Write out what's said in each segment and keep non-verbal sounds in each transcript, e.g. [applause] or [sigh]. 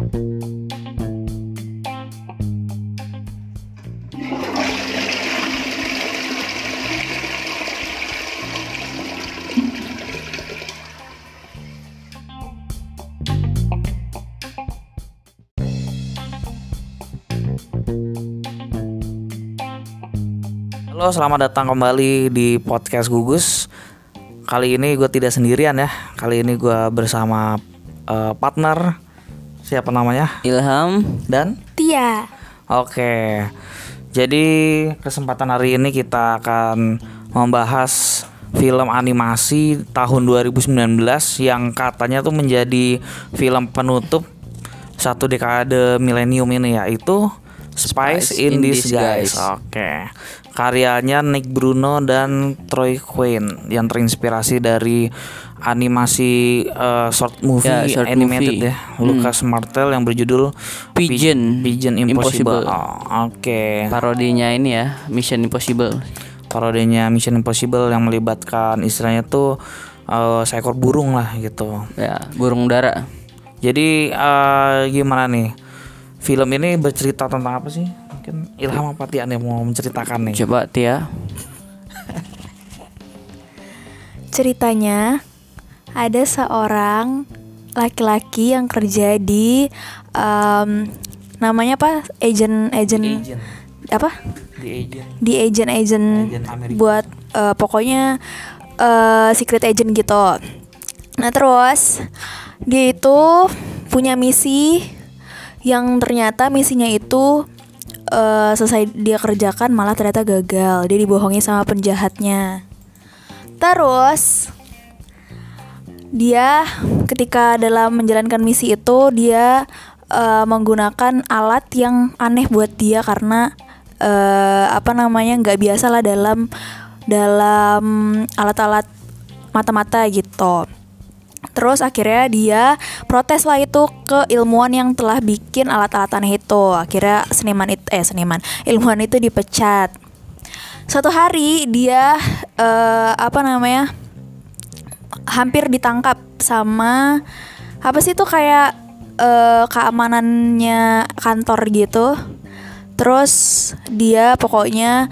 Halo, selamat datang kembali di podcast Gugus. Kali ini gue tidak sendirian ya. Kali ini gue bersama eh, partner siapa namanya Ilham dan Tia. Oke. Jadi kesempatan hari ini kita akan membahas film animasi tahun 2019 yang katanya tuh menjadi film penutup satu dekade milenium ini yaitu Spice, in, Disguise. Oke. Karyanya Nick Bruno dan Troy Quinn yang terinspirasi dari animasi eh, short movie Ya, short animated movie. ya Lucas Martel yang berjudul Pigeon. Pigeon Impossible. Impossible. Oh, Oke. parodinya ini ya Mission Impossible Parodinya Mission Impossible yang melibatkan istilahnya tuh eh, seekor burung lah gitu. ya burung dara Jadi eh, gimana nih? Film ini bercerita tentang apa sih? Mungkin Ilham apa Tia nih mau menceritakan nih? coba Tia Ceritanya ada seorang laki-laki yang kerja di em, namanya apa? Agent agent Agent. apa? Di agent. Di agent-agent Agent Amerika. buat eh, pokoknya eh, secret agent gitu. Nah, terus dia itu punya misi yang ternyata misinya itu eh, selesai dia kerjakan malah ternyata gagal. Dia dibohongi sama penjahatnya. Terus dia ketika dalam menjalankan misi itu dia eh, menggunakan alat yang aneh buat dia karena eh, apa namanya nggak biasa lah dalam dalam alat-alat mata-mata gitu. Terus akhirnya dia protes lah itu ke ilmuwan yang telah bikin alat-alat aneh itu. Akhirnya seniman itu eh seniman ilmuwan itu dipecat. Suatu hari dia eh, apa namanya hampir ditangkap sama apa sih itu kayak eh, keamanannya kantor gitu. Terus dia pokoknya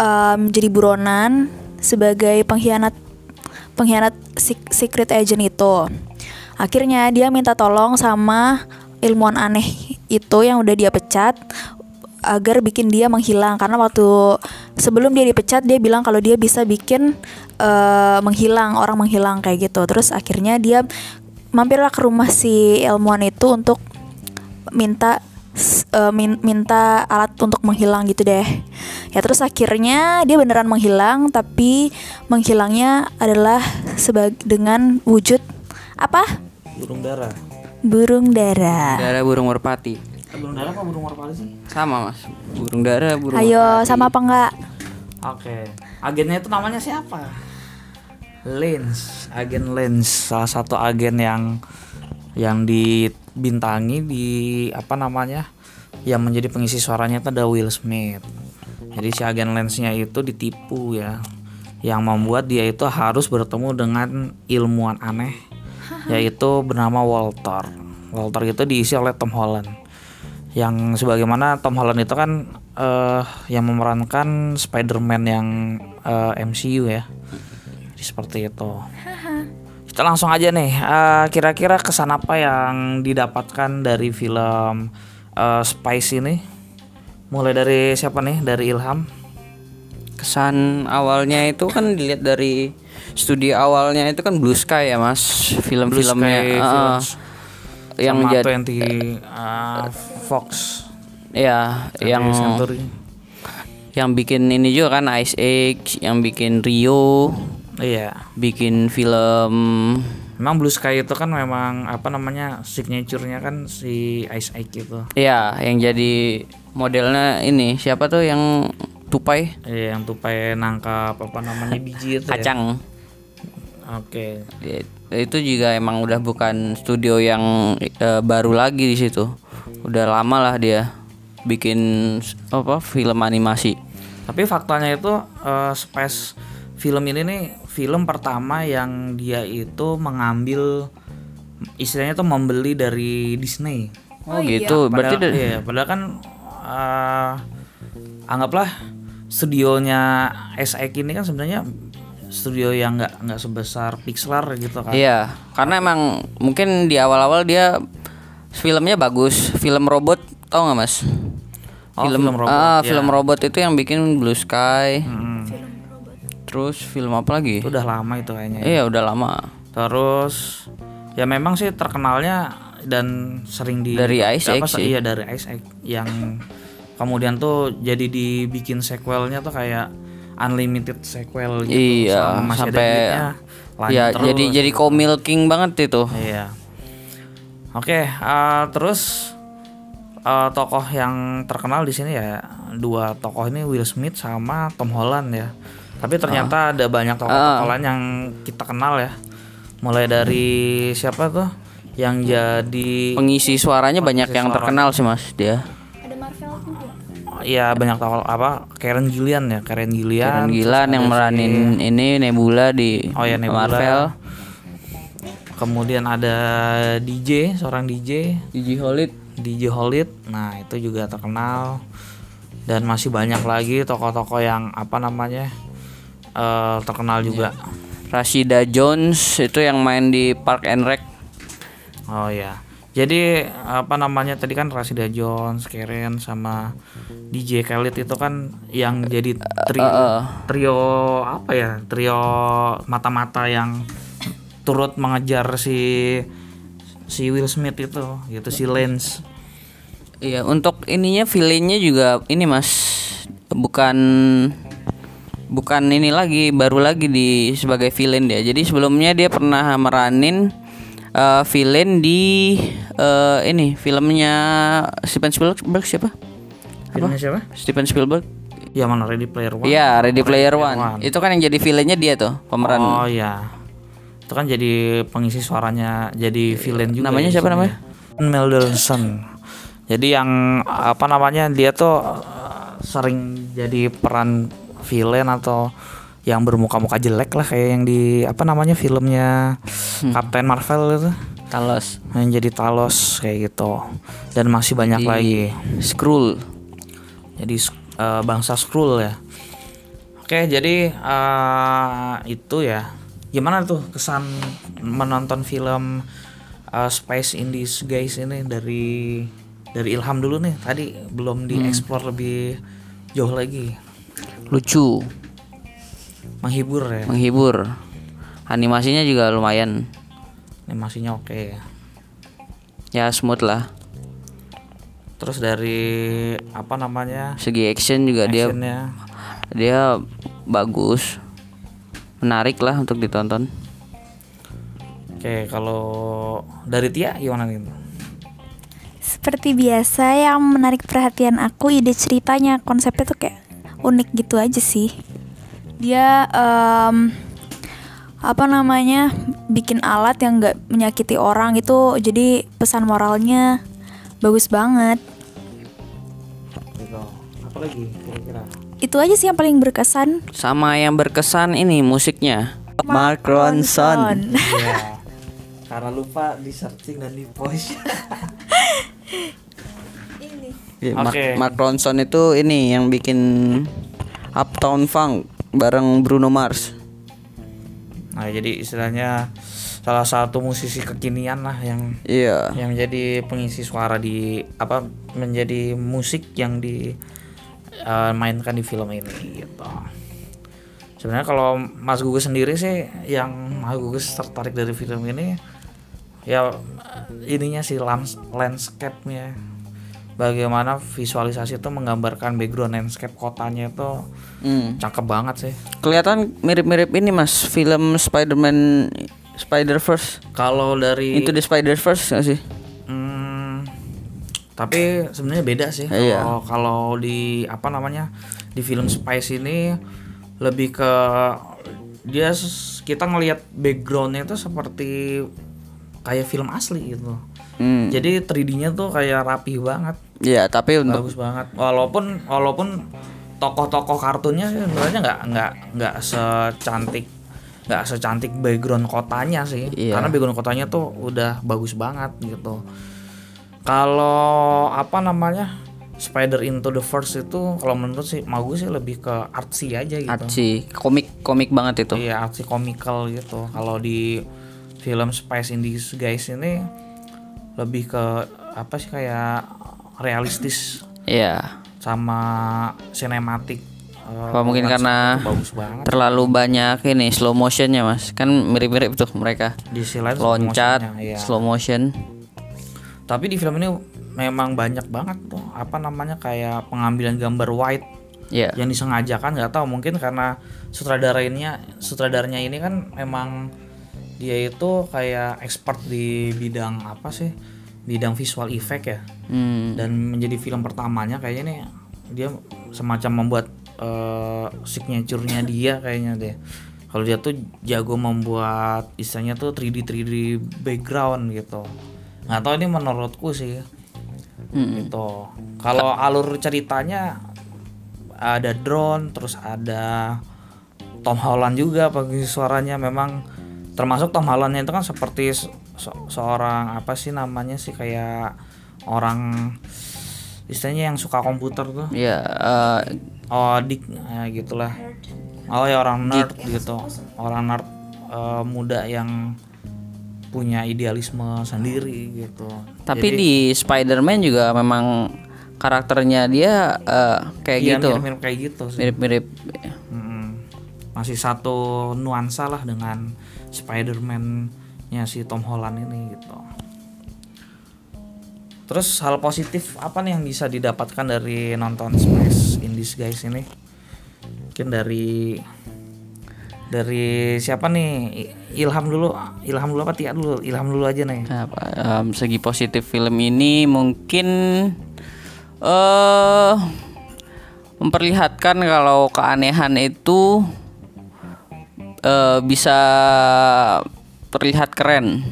em, jadi buronan sebagai pengkhianat pengkhianat secret agent itu. Akhirnya dia minta tolong sama ilmuwan aneh itu yang udah dia pecat agar bikin dia menghilang karena waktu sebelum dia dipecat dia bilang kalau dia bisa bikin eh, menghilang orang menghilang kayak gitu. Terus akhirnya dia mampirlah ke rumah si ilmuwan itu untuk minta eh, min- minta alat untuk menghilang gitu deh. Ya terus akhirnya dia beneran menghilang tapi menghilangnya adalah sebagai dengan wujud apa? Burung dara. Burung dara. dara burung merpati Eh, burung dara apa burung merpati sih? sama mas burung dara burung Ayo merpati. sama apa enggak? Oke. Agennya itu namanya siapa? Lens, agen Lens, salah satu agen yang yang dibintangi di apa namanya? Yang menjadi pengisi suaranya itu ada Will Smith. Jadi si agen Lensnya itu ditipu ya. Yang membuat dia itu harus bertemu dengan ilmuwan aneh [laughs] yaitu bernama Walter. Walter itu diisi oleh Tom Holland. Yang sebagaimana Tom Holland itu kan eh yang memerankan Spider-Man yang eh, MCU ya. Jadi seperti itu. Kita langsung aja nih. eh, kira-kira kesan apa yang didapatkan dari film eh, Spice ini? Mulai dari siapa nih? Dari Ilham. kesan awalnya itu kan dilihat dari studi awalnya itu kan Blue Sky ya mas film-filmnya Blue Sky Films. yang Sama jadi 20 eh, Fox. ya yang 20th Century. yang bikin ini juga kan Ice Age yang bikin Rio Iya. bikin film Memang Blue Sky itu kan memang apa namanya signaturenya kan si Ice Age itu. ya yang jadi modelnya ini siapa tuh yang tupai Iya, yang tupai nangkap apa namanya biji itu ya. kacang Oke. Ya, itu juga emang udah bukan studio yang eh, baru lagi di situ udah lama lah dia bikin apa film animasi Tapi faktanya itu eh, Space film ini nih film pertama yang dia itu mengambil istilahnya tuh membeli dari Disney. Oh, gitu. Berarti Padahal, da- iya, padahal kan eh, anggaplah studionya SX ini kan sebenarnya studio yang nggak nggak sebesar Pixar gitu kan. Iya, karena emang mungkin di awal-awal dia filmnya bagus, film robot tau nggak mas? Oh, film robot, ah, ya. film robot itu yang bikin Blue Sky. Hmm, Terus film apa lagi? itu udah lama itu kayaknya. ya. Iya udah lama. Terus ya memang sih terkenalnya dan sering di Dari Ice apa, Age sih. Iya dari Ice Age yang kemudian tuh jadi dibikin sequelnya tuh kayak unlimited sequel gitu Iya, masih ada sampai- lanjut Ya terus. jadi jadi komil king banget itu. Iya. Oke, eh, terus eh, tokoh yang terkenal di sini ya dua tokoh ini Will Smith sama Tom Holland ya. Tapi ternyata ada banyak tokoh-tokoh lain yang kita kenal ya. Mulai dari siapa tuh yang jadi Pengisi suaranya banyak yang terkenal sih mas dia. Ada Marvel juga. Iya banyak tokoh apa Karen Gillian ya Karen Gillian. Karen Gilan yang meranin ini Nebula di Oh ya, Nebula. Marvel. Kemudian ada DJ seorang DJ Gigi Holid. DJ Holid. Nah, itu juga terkenal. Dan masih banyak lagi tokoh-tokoh yang apa namanya? Eh terkenal juga. Rashida Jones itu yang main di Park and Rec. Oh ya. Jadi apa namanya tadi kan Rashida Jones, Karen sama DJ Khalid itu kan yang jadi trio trio apa ya? Trio mata-mata yang turut mengejar si si Will Smith itu, gitu si Lance. Iya, untuk ininya villainnya juga ini Mas bukan bukan ini lagi baru lagi di sebagai villain dia. Jadi sebelumnya dia pernah meranin eh, villain di eh, ini filmnya Steven Spielberg siapa? Filmnya siapa? Steven Spielberg. Ya mana Ready Player One? Iya, Ready Player One. One. Itu kan yang jadi villainnya dia tuh, pemeran. Oh iya. Itu kan jadi pengisi suaranya jadi villain juga. Namanya ya siapa namanya? ya. Mendelsohn. Jadi yang apa namanya dia tuh uh, sering jadi peran villain atau yang bermuka-muka jelek lah kayak yang di apa namanya filmnya Hmm. Captain Marvel itu. Talos. yang jadi Talos kayak gitu. Dan masih banyak Di- lagi. Skrull. jadi uh, bangsa Skrull ya. Oke jadi uh, itu ya. Gimana tuh kesan menonton film uh, Space in Disguise ini dari dari Ilham dulu nih? Tadi belum dieksplor lebih jauh lagi Lucu, menghibur ya? Menghibur. Animasinya juga lumayan. animasinya oke. Ya Ya smooth lah. terus dari apa namanya? Segi action juga dia actionnya. dia bagus. Menarik lah untuk ditonton. Oke kalau dari Tia gimana nih? Seperti biasa yang menarik perhatian aku ide ceritanya konsepnya tuh kayak unik gitu aja sih. Dia em, apa namanya bikin alat yang nggak menyakiti orang itu jadi pesan moralnya bagus banget. apa lagi kira-kira Itu aja sih yang paling berkesan. sama yang berkesan ini musiknya Mark Ronson Iya. Karena lupa di searching dan di voice. [laughs] Ya, Mark, Oke. Mark Ronson itu ini yang bikin Uptown Funk bareng Bruno Mars Nah, jadi istilahnya salah satu musisi kekinian lah yang iya yang menjadi pengisi suara di apa menjadi musik yang di eh, mainkan di film ini gitu. Sebenarnya kalau Mas Gugus sendiri sih yang Mas Gugus tertarik dari film ini ya ininya sih landscape-nya. Bagaimana visualisasi itu menggambarkan background landscape kotanya itu Hmm. cakep banget sih. kelihatan mirip-mirip ini mas film Spider-Man Spider-Verse Kalau dari Into the Spider-Verse nggak sih Hmm, tapi sebenarnya beda sih. Iya. Kalau kalau di apa namanya di film Spice ini lebih ke dia kita ngelihat backgroundnya itu seperti kayak film asli gitu. hmm. Jadi 3D-nya tuh kayak rapi banget, ya tapi untuk bagus banget. Walaupun walaupun tokoh-tokoh kartunnya sih sebenarnya nggak nggak nggak secantik nggak secantik background kotanya sih Iya. karena background kotanya tuh udah bagus banget gitu Kalau apa namanya? Spider Into the Verse itu kalau menurut sih mau gue sih lebih ke artsy aja gitu. Archie komik komik banget itu. Iya, artsy comical gitu. Kalau di film Spice in Disguise ini lebih ke apa sih kayak realistis Iya. sama sinematik. Eh, Apa mungkin karena itu bagus banget. Terlalu banyak ini slow motionnya mas. Kan mirip-mirip tuh mereka. Di slow Loncat, motionnya, iya. slow motion. Tapi di film ini memang banyak banget tuh apa namanya kayak pengambilan gambar wide Iya. yang disengajakan nggak tahu mungkin karena sutradaranya sutradaranya ini kan memang dia itu kayak expert di bidang apa sih bidang visual effect ya. Hmm. dan menjadi film pertamanya kayaknya nih dia semacam membuat eh, signaturenya dia kayaknya deh. Kalau dia tuh jago membuat istilahnya tuh 3D 3D background gitu. Nggak tahu ini menurutku sih. Gitu. Kalau alur ceritanya ada drone terus ada Tom Holland juga bagi suaranya memang termasuk Tom Hollandnya itu kan seperti se- se- seorang apa sih namanya sih kayak orang istilahnya yang suka komputer tuh Iya. eh, oh dik ya gitulah oh ya orang nerd gitu orang nerd eh, muda yang punya idealisme sendiri gitu tapi di Spider-Man juga memang karakternya dia eh, kayak Iya, gitu. mirip-mirip kayak gitu Mirip-mirip. Mm-mm. masih satu nuansa lah dengan Spider-Man-nya si Tom Holland ini gitu. Terus hal positif apa nih yang bisa didapatkan dari nonton Spice in Disguise ini? Mungkin dari dari siapa nih? Ilham dulu, Ilham dulu apa Tia dulu? Ilham dulu aja nih. Apa em, segi positif film ini mungkin eh memperlihatkan kalau keanehan itu eh bisa terlihat keren.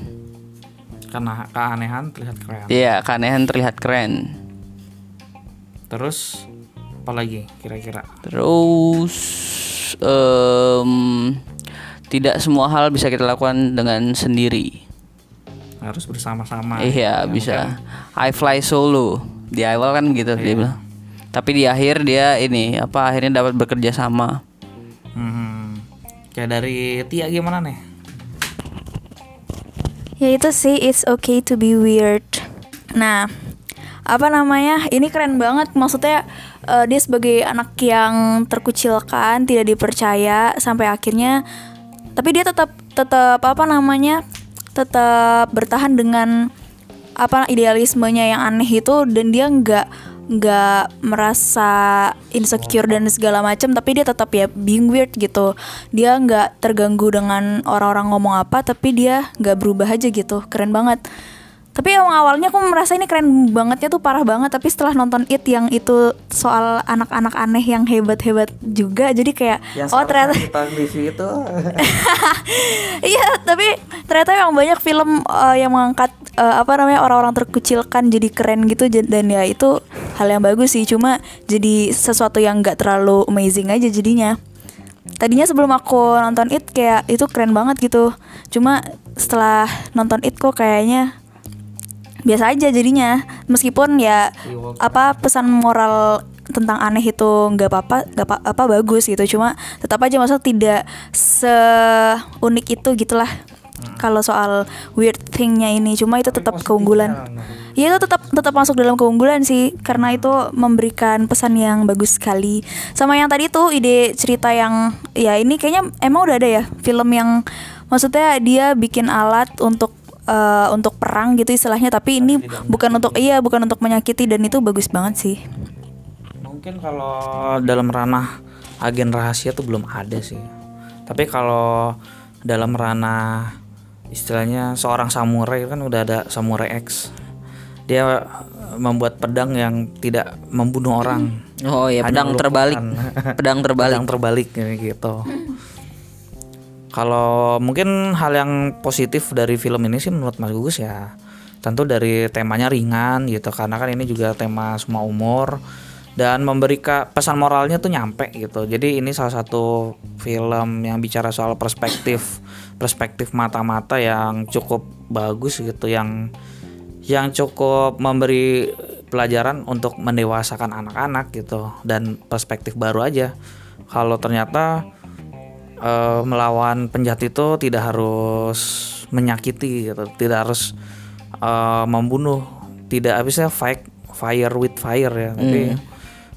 Karena keanehan terlihat keren. Iya, keanehan terlihat keren. Terus apa lagi kira-kira? Terus em, tidak semua hal bisa kita lakukan dengan sendiri. Harus bersama-sama. iya, Ya, bisa. I fly solo. Di awal kan gitu dia bilang. Tapi di akhir dia ini apa akhirnya dapat bekerja sama. Hmm. Kayak dari Tia gimana nih? Ya itu sih it's okay to be weird. Nah, apa namanya? Ini keren banget. Maksudnya eh, dia sebagai anak yang terkucilkan, tidak dipercaya sampai akhirnya tapi dia tetap tetap apa namanya? tetap bertahan dengan apa idealismenya yang aneh itu dan dia nggak nggak merasa insecure dan segala macam tapi dia tetap ya being weird gitu. Dia nggak terganggu dengan orang-orang ngomong apa tapi dia nggak berubah aja gitu. Keren banget tapi emang awalnya aku merasa ini keren bangetnya tuh parah banget tapi setelah nonton it yang itu soal anak-anak aneh yang hebat-hebat juga jadi kayak oh ternyata kita review itu [laughs] Iya, tapi ternyata yang banyak film uh, yang mengangkat uh, apa namanya orang-orang terkucilkan jadi keren gitu dan ya itu hal yang bagus sih. Cuma jadi sesuatu yang nggak terlalu amazing aja jadinya. Tadinya sebelum aku nonton It kayak itu keren banget gitu. Cuma setelah nonton It kok kayaknya biasa aja jadinya. Meskipun ya apa pesan moral tentang aneh itu nggak apa-apa nggak apa, apa bagus gitu. Cuma tetap aja masa tidak seunik itu gitulah. Kalau soal weird thingnya ini. Cuma itu tetap keunggulan. ya itu tetap tetap masuk dalam keunggulan sih. Karena itu memberikan pesan yang bagus sekali. Sama yang tadi tuh ide cerita yang ya ini kayaknya emang udah ada ya film yang maksudnya dia bikin alat untuk eh, untuk perang gitu istilahnya tapi ini bukan untuk iya bukan untuk menyakiti dan itu bagus banget sih. Mungkin kalau dalam ranah agen rahasia tuh belum ada sih. Tapi kalau dalam ranah istilahnya seorang samurai kan udah ada samurai X. Dia membuat pedang yang tidak membunuh orang. Oh ya, Hanya [laughs] pedang terbalik. pedang terbalik. pedang terbalik gitu kalau mungkin hal yang positif dari film ini sih menurut Mas Gugus ya tentu dari temanya ringan gitu karena kan ini juga tema semua umur dan memberikan pesan moralnya tuh nyampe gitu. Jadi ini salah satu film yang bicara soal perspektif perspektif mata-mata yang cukup bagus gitu yang yang cukup memberi pelajaran untuk mendewasakan anak-anak gitu dan perspektif baru aja. Kalau ternyata eh, melawan penjahat itu tidak harus menyakiti gitu. Tidak harus eh, membunuh. Tidak bisa fight fire with fire ya. Tapi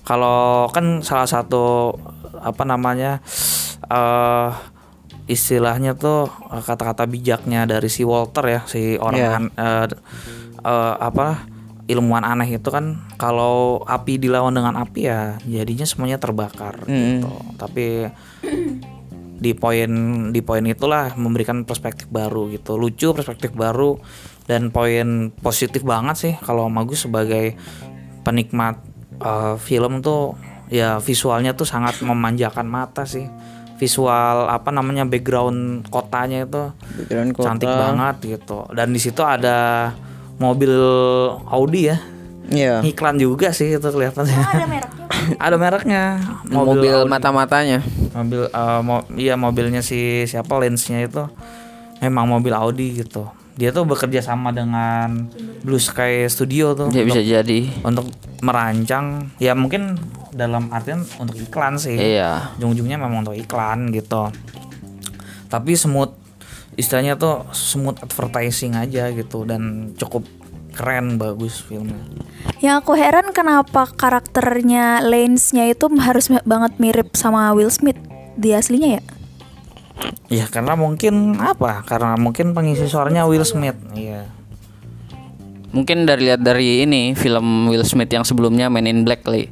kalau kan salah satu apa namanya eh istilahnya tuh kata-kata bijaknya dari si Walter ya si orang Iya. an- eh, eh, apa ilmuwan aneh itu kan kalau api dilawan dengan api ya jadinya semuanya terbakar gitu. Tapi di poin di poin itulah memberikan perspektif baru gitu lucu perspektif baru dan poin positif banget sih kalau Magus sebagai penikmat eh, film tuh ya visualnya tuh sangat memanjakan mata sih visual apa namanya background kotanya itu Background kota. cantik banget gitu dan di situ ada mobil Audi ya Iya. iklan juga sih itu kelihatannya ada mereknya [laughs] ada mereknya Mobil, Audi. mata-matanya. Mobil eh, mo- iya mobilnya si siapa lensnya itu memang mobil Audi gitu dia tuh bekerja sama dengan Blue Sky Studio tuh Ya bisa jadi. untuk merancang ya mungkin dalam artian untuk iklan sih Iya. ujung-ujungnya memang untuk iklan gitu tapi smooth istilahnya tuh smooth advertising aja gitu dan cukup keren bagus filmnya Yang aku heran kenapa karakternya Lance-nya itu harus banget mirip sama Will Smith di aslinya ya? ya karena mungkin apa karena mungkin pengisi suaranya Will Smith iya Mungkin dari lihat dari ini film Will Smith yang sebelumnya Men in Black kali.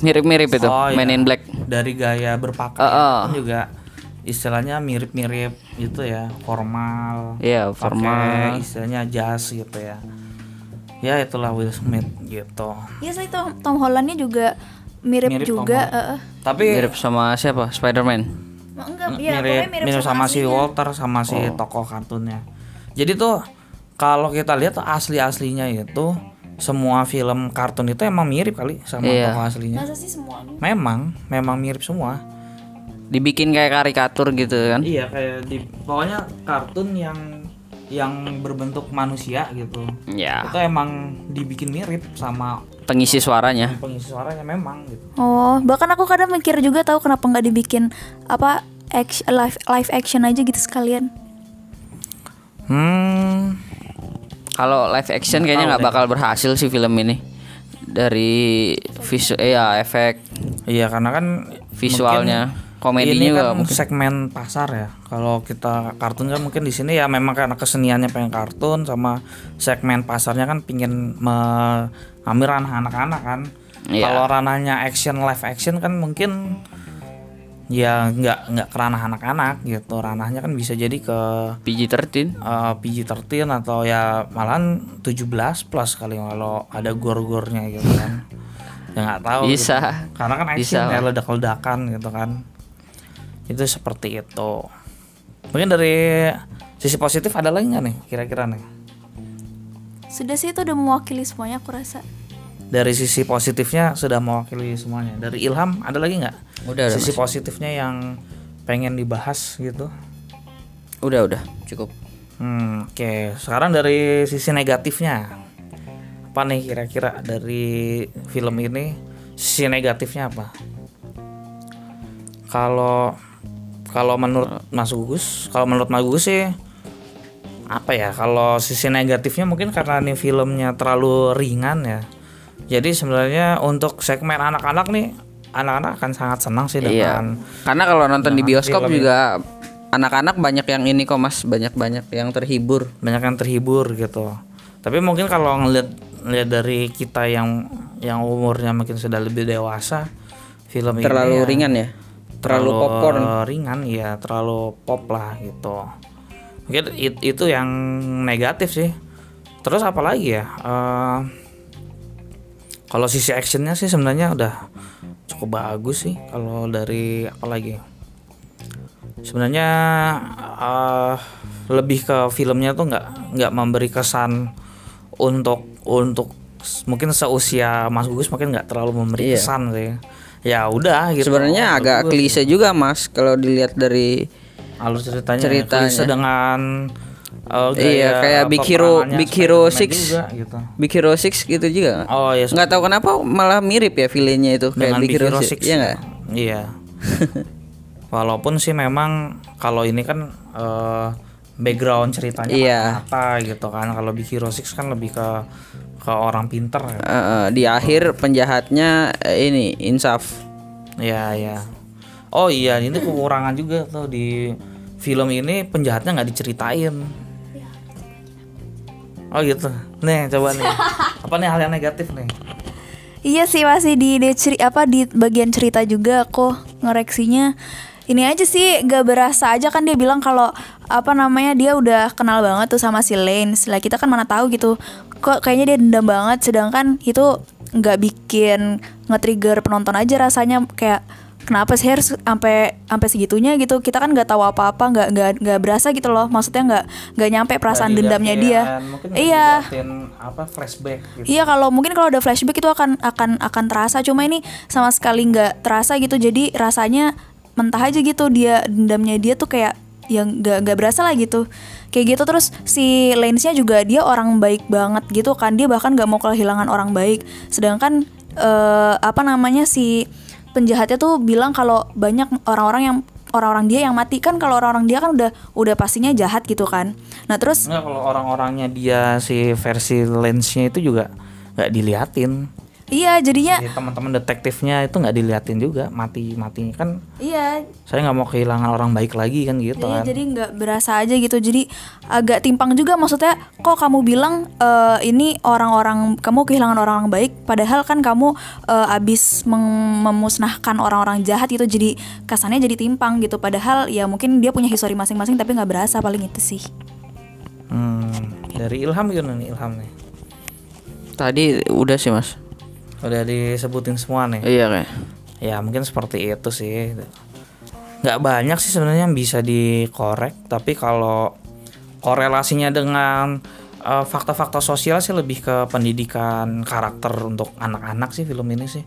Mirip-mirip itu, Oh, Men iya. in Black. dari gaya berpakaian Heeh. kan juga istilahnya mirip-mirip itu ya formal Iya, pakai formal. istilahnya jas gitu ya ya itulah Will Smith gitu Iya sih Tom, Tom Hollandnya juga mirip, Mirip juga. Eh. tapi Mirip sama siapa? Spider-Man. Ma- Enggak, iya, mirip, mirip, mirip sama, si aslinya. Walter sama si Oh. tokoh kartunnya. Jadi tuh kalau kita lihat tuh asli aslinya itu semua film kartun itu emang mirip kali sama Iya. tokoh aslinya. Masa sih semuanya? Memang, memang mirip semua. Dibikin kayak karikatur gitu kan. Iya kayak di pokoknya kartun yang yang berbentuk manusia gitu. Ya, Itu emang dibikin mirip sama pengisi suaranya. pengisi suaranya memang gitu. Oh, bahkan aku kadang mikir juga tahu kenapa nggak dibikin apa action, live live action aja gitu sekalian. Hmm, Kalau live action kayaknya nggak bakal berhasil sih film ini. Dari visual eh, ya efek Iya karena kan visualnya, mungkin komedinya ini kan mungkin. segmen pasar ya. Kalau kita kartun kan mungkin di sini ya memang karena keseniannya pengen kartun sama segmen pasarnya kan pingin mengambil ranah anak-anak kan. Iya. Kalau ranahnya action live action kan mungkin ya nggak nggak ke ranah anak-anak gitu. Ranahnya kan bisa jadi ke PG-13. eh, PG-13 atau ya malahan 17 plus kali kalau ada gor-gornya gitu kan. ya nggak tahu. gitu. Bisa. Karena kan Bisa action ya lah. ledak-ledakan gitu kan. Itu seperti itu. Mungkin dari sisi positif ada lagi nggak nih kira-kira nih? Sudah sih itu udah mewakili semuanya aku rasa. Dari sisi positifnya sudah mewakili semuanya. Dari Ilham ada lagi nggak? Udah, udah, Sisi positifnya yang pengen dibahas gitu. Udah, udah, cukup. Hmm, oke. Sekarang dari sisi negatifnya. Apa nih kira-kira dari film ini? Sisi negatifnya apa? Kalau kalau menurut Mas Gugus, kalau menurut Mas Gugus sih apa ya? Kalau sisi negatifnya mungkin karena ini filmnya terlalu ringan ya. Jadi sebenarnya untuk segmen anak-anak nih, anak-anak akan sangat senang sih Iya. dengan Karena kalau nonton di bioskop film juga anak-anak banyak yang ini kok Mas, banyak-banyak yang terhibur. banyak yang terhibur gitu. Tapi mungkin kalau ngeliat ngeliat dari kita yang yang umurnya mungkin sudah lebih dewasa, film ini Terlalu ya ringan ya. Terlalu popcorn. ringan ya, terlalu pop lah gitu. Mungkin it- itu yang negatif sih. Terus apa lagi ya? Eh, kalau sisi actionnya sih sebenarnya udah cukup bagus sih. Kalau dari apa lagi? Sebenarnya eh, lebih ke filmnya tuh nggak nggak memberi kesan untuk untuk mungkin seusia Mas Gugus mungkin nggak terlalu memberi Iya. kesan sih. Ya udah gitu. Sebenarnya agak klise juga Mas kalau dilihat dari alur ceritanya Ceritanya. klise dengan Oh, Iya, kayak Big Hero- Big Hero Six. juga, gitu. Big Hero 6 gitu juga? Oh ya nggak tahu kenapa malah mirip ya villainnya itu kayak dengan Big Hero 6 Six. iya nggak Iya. [laughs] Walaupun sih memang kalau ini kan eh, background ceritanya Iya. apa gitu kan. Kalau Big Hero 6 kan lebih ke ke orang pinter ya. Eh, di akhir penjahatnya eh, ini insaf Iya, iya. Oh iya, ini kekurangan juga tuh di film ini penjahatnya nggak diceritain. Oh gitu. Nih, coba nih. [laughs] Apa nih hal yang negatif nih? Iya sih masih di, di ceri- apa di bagian cerita juga aku ngoreksinya ini aja sih gak berasa aja kan dia bilang kalau apa namanya dia udah kenal banget tuh sama si Lane. Lah kita kan mana tahu gitu. Kok kayaknya dia dendam banget. Sedangkan itu nggak bikin nge-trigger penonton aja rasanya. Kayak kenapa sih harus sampai sampai segitunya gitu? Kita kan nggak tahu apa-apa nggak nggak nggak berasa gitu loh. Maksudnya nggak nggak nyampe perasaan Nggak dendamnya dia. iya. apa flashback gitu. Iya kalau mungkin kalau ada flashback itu akan akan akan terasa. Cuma ini sama sekali nggak terasa gitu. Jadi rasanya mentah aja gitu dia dendamnya dia tuh kayak yang nggak nggak berasa lah gitu. Kayak gitu terus si Lance-nya juga dia orang baik banget gitu kan dia bahkan nggak mau kehilangan orang baik. Sedangkan eh, apa namanya si penjahatnya tuh bilang kalau banyak orang-orang yang orang-orang dia yang mati. Kan kalau orang-orang dia kan udah udah pastinya jahat gitu kan. Nah terus Enggak kalau orang-orangnya dia si versi lensnya itu juga nggak diliatin. Iya jadinya Jadi teman-teman detektifnya itu nggak diliatin juga mati matinya kan. iya Saya nggak mau kehilangan orang baik lagi kan gitu Iya, kan. jadi nggak berasa aja gitu. Jadi agak timpang juga maksudnya. Kok kamu bilang eh, ini orang-orang kamu kehilangan orang-orang baik, padahal kan kamu eh, abis memusnahkan orang-orang jahat itu jadi kesannya jadi timpang gitu. Padahal ya mungkin dia punya histori masing-masing tapi nggak berasa paling itu sih. Hmm, dari Ilham gimana nih Ilham nih? tadi udah sih mas Udah disebutin semua nih. iya kayak Ya mungkin seperti itu sih. Nggak banyak sih sebenarnya yang bisa dikorek, tapi kalau korelasinya dengan eh, fakta-fakta sosial sih lebih ke pendidikan karakter untuk anak-anak sih film ini sih.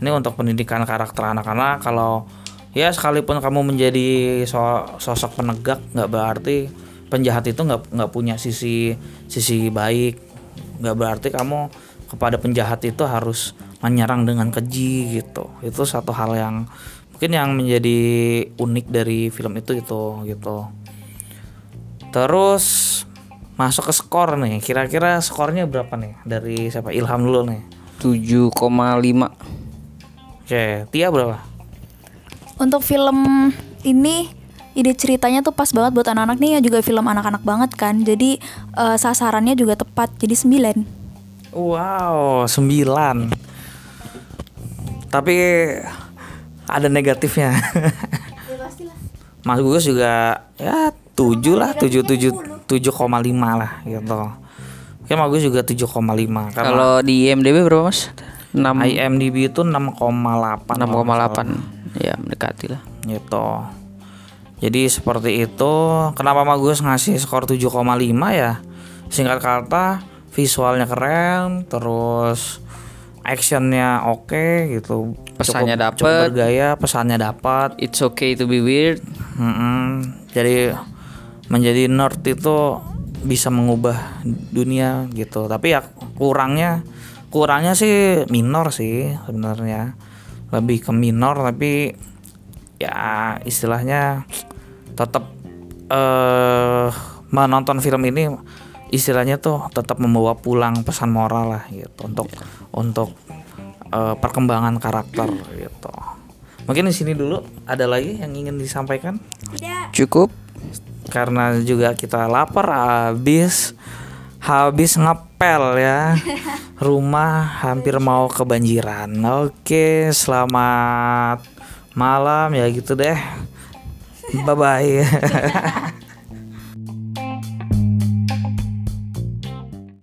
Ini untuk pendidikan karakter anak-anak. Kalau ya sekalipun kamu menjadi so- sosok penegak, nggak berarti penjahat itu nggak nggak punya sisi sisi baik. Nggak berarti kamu kepada penjahat itu harus menyerang dengan keji gitu. Itu satu hal yang mungkin yang menjadi unik dari film itu itu gitu. Terus masuk ke skor nih. Kira-kira skornya berapa nih dari siapa? Ilham dulu nih. 7,5 Oke, Tia berapa? Untuk film ini ide ceritanya tuh pas banget buat anak-anak nih ya juga film anak-anak banget kan. Jadi eh, sasarannya juga tepat. Jadi 9. Wow, 9 Tapi ada negatifnya. Mas Gugus juga ya 7 lah, 7 7 7,5 lah gitu. Oke, Mas Gugus juga 7,5 karena kalau di IMDb berapa mas 6 IMDb itu 6,8 6,8 ya mendekati lah gitu. Jadi seperti itu. Kenapa Magus ngasih skor 7,5 ya? Singkat kata, visualnya keren, terus actionnya oke gitu. Pesannya dapet. cukup bergaya, pesannya dapat. it's okay to be weird Mm-mm. Jadi menjadi nerd itu bisa mengubah dunia gitu. Tapi ya kurangnya kurangnya sih minor sih sebenarnya. Lebih ke minor tapi ya istilahnya tetap eh menonton film ini istilahnya tuh tetap membawa pulang pesan moral lah gitu untuk untuk eh, perkembangan karakter gitu. Mungkin di sini dulu ada lagi yang ingin disampaikan? Cukup. Karena juga kita lapar habis habis ngepel ya. [laughs] Rumah hampir mau kebanjiran. Oke selamat malam ya gitu deh. [laughs] Bye bye [laughs]